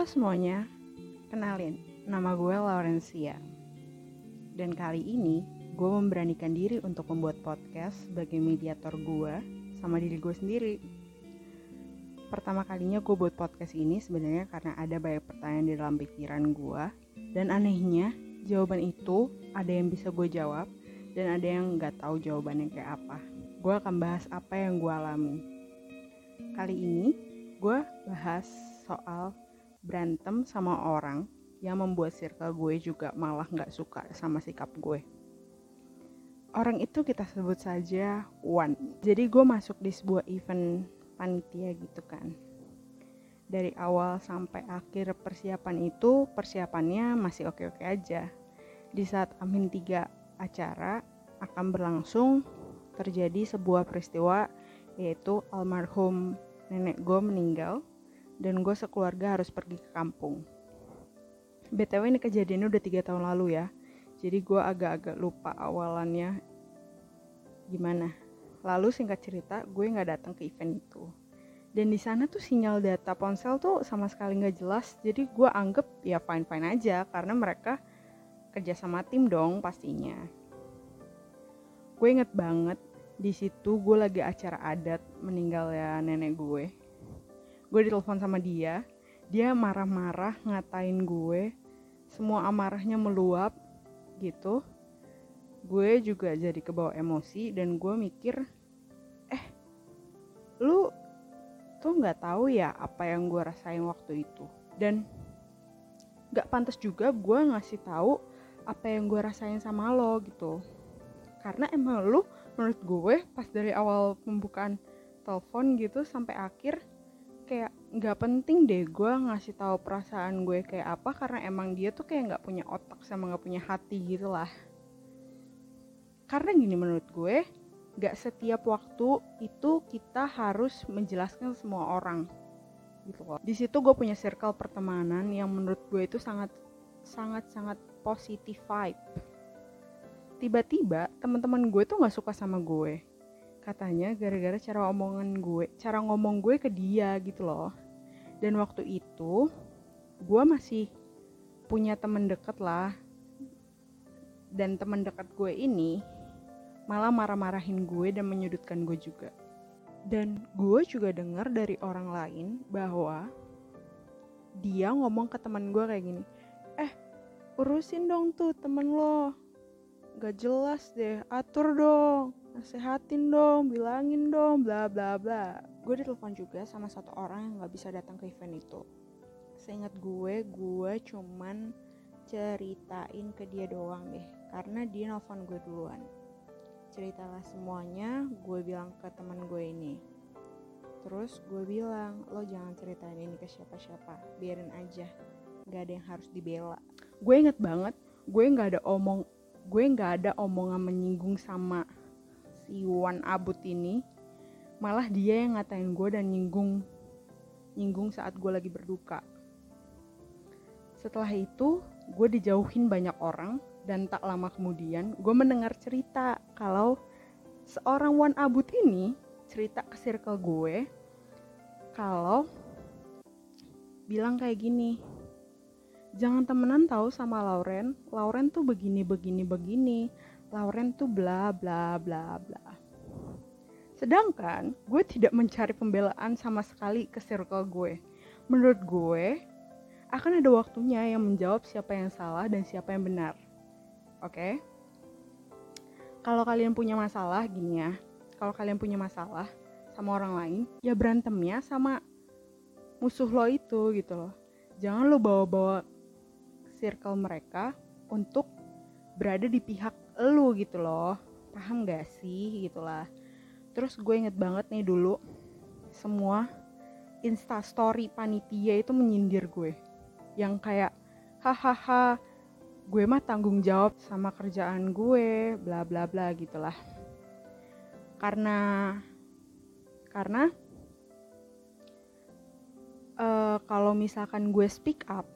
Halo semuanya, kenalin, nama gue Laurencia. Dan kali ini, gue memberanikan diri untuk membuat podcast sebagai mediator gue sama diri gue sendiri. Pertama kalinya gue buat podcast ini sebenarnya karena ada banyak pertanyaan di dalam pikiran gue. Dan anehnya, jawaban itu ada yang bisa gue jawab dan ada yang nggak tahu jawabannya kayak apa. Gue akan bahas apa yang gue alami. Kali ini, gue bahas soal berantem sama orang yang membuat circle gue juga malah nggak suka sama sikap gue. Orang itu kita sebut saja One. Jadi gue masuk di sebuah event panitia gitu kan. Dari awal sampai akhir persiapan itu persiapannya masih oke-oke aja. Di saat Amin 3 acara akan berlangsung terjadi sebuah peristiwa yaitu almarhum nenek gue meninggal dan gue sekeluarga harus pergi ke kampung. BTW ini kejadiannya udah tiga tahun lalu ya, jadi gue agak-agak lupa awalannya gimana. Lalu singkat cerita, gue nggak datang ke event itu. Dan di sana tuh sinyal data ponsel tuh sama sekali nggak jelas, jadi gue anggap ya fine-fine aja karena mereka kerja sama tim dong pastinya. Gue inget banget di situ gue lagi acara adat meninggal ya nenek gue gue ditelepon sama dia dia marah-marah ngatain gue semua amarahnya meluap gitu. Gue juga jadi kebawa emosi dan gue mikir eh lu tuh nggak tahu ya apa yang gue rasain waktu itu? Dan nggak pantas juga gue ngasih tahu apa yang gue rasain sama lo gitu. Karena emang lu menurut gue pas dari awal pembukaan telepon gitu sampai akhir kayak nggak penting deh gue ngasih tahu perasaan gue kayak apa karena emang dia tuh kayak nggak punya otak sama nggak punya hati gitu lah. Karena gini menurut gue nggak setiap waktu itu kita harus menjelaskan semua orang gitu loh. Di situ gue punya circle pertemanan yang menurut gue itu sangat sangat sangat positif vibe. Tiba-tiba teman-teman gue tuh nggak suka sama gue katanya gara-gara cara omongan gue cara ngomong gue ke dia gitu loh. Dan waktu itu gue masih punya temen deket lah. Dan temen deket gue ini malah marah-marahin gue dan menyudutkan gue juga. Dan gue juga dengar dari orang lain bahwa dia ngomong ke teman gue kayak gini eh urusin dong tuh temen lo gak jelas deh atur dong nasehatin dong bilangin dong bla bla bla. Gue ditelepon juga sama satu orang yang gak bisa datang ke event itu. Seingat gue gue cuman ceritain ke dia doang deh karena dia nelfon gue duluan. Ceritalah semuanya gue bilang ke teman gue ini. Terus gue bilang lo jangan ceritain ini ke siapa-siapa biarin aja. Gak ada yang harus dibela. Gue inget banget gue nggak ada omong gue nggak ada omongan menyinggung sama si Wan Abut ini. Malah dia yang ngatain gue dan nyinggung nyinggung saat gue lagi berduka. Setelah itu gue dijauhin banyak orang dan tak lama kemudian gue mendengar cerita kalau seorang Wan Abut ini cerita ke circle gue kalau bilang kayak gini jangan temenan tahu sama Lauren. Lauren tuh begini begini begini. Lauren tuh bla bla bla bla. Sedangkan gue tidak mencari pembelaan sama sekali ke circle gue. Menurut gue akan ada waktunya yang menjawab siapa yang salah dan siapa yang benar. Oke? Okay? kalau kalian punya masalah gini ya. Kalau kalian punya masalah sama orang lain ya berantemnya sama musuh lo itu gitu loh. Jangan lo bawa-bawa circle mereka untuk berada di pihak lu gitu loh. Paham gak sih? Gitulah. Terus gue inget banget nih dulu semua insta story panitia itu menyindir gue. Yang kayak hahaha gue mah tanggung jawab sama kerjaan gue bla bla bla gitulah. Karena karena uh, kalau misalkan gue speak up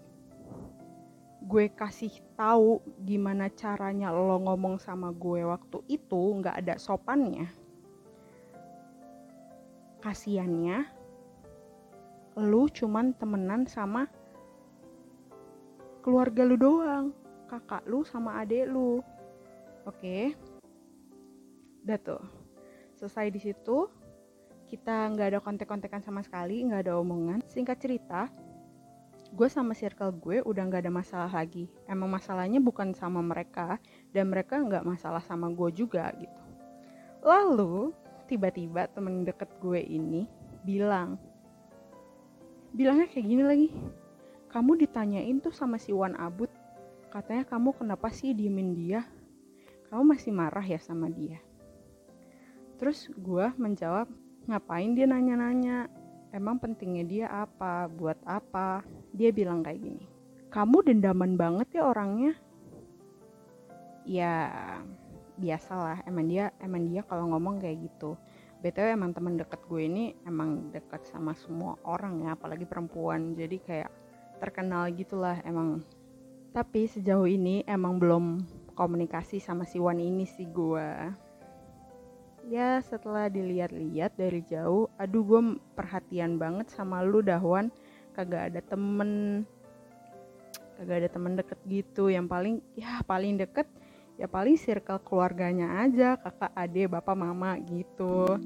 gue kasih tahu gimana caranya lo ngomong sama gue waktu itu nggak ada sopannya kasiannya lu cuman temenan sama keluarga lu doang kakak lu sama adek lu. Oke? Udah tuh. Selesai di situ kita nggak ada kontek-kontekan sama sekali nggak ada omongan. Singkat cerita gue sama circle gue udah nggak ada masalah lagi. Emang masalahnya bukan sama mereka dan mereka nggak masalah sama gue juga gitu. Lalu tiba-tiba temen deket gue ini bilang bilangnya kayak gini lagi kamu ditanyain tuh sama si Wan Abut katanya kamu kenapa sih diemin dia? Kamu masih marah ya sama dia? Terus gue menjawab ngapain dia nanya-nanya emang pentingnya dia apa? Buat apa? Dia bilang kayak gini kamu dendaman banget ya orangnya. Ya biasalah. Emang dia emang dia kalau ngomong kayak gitu. Btw emang teman deket gue ini emang deket sama semua orang ya apalagi perempuan. Jadi kayak terkenal gitulah emang. Tapi sejauh ini emang belum komunikasi sama si Wan ini sih gue ya setelah dilihat-lihat dari jauh aduh gue perhatian banget sama lu Dahwan. Kagak ada temen kagak ada temen deket gitu. Yang paling ya paling deket ya paling circle keluarganya aja kakak adik bapak mama gitu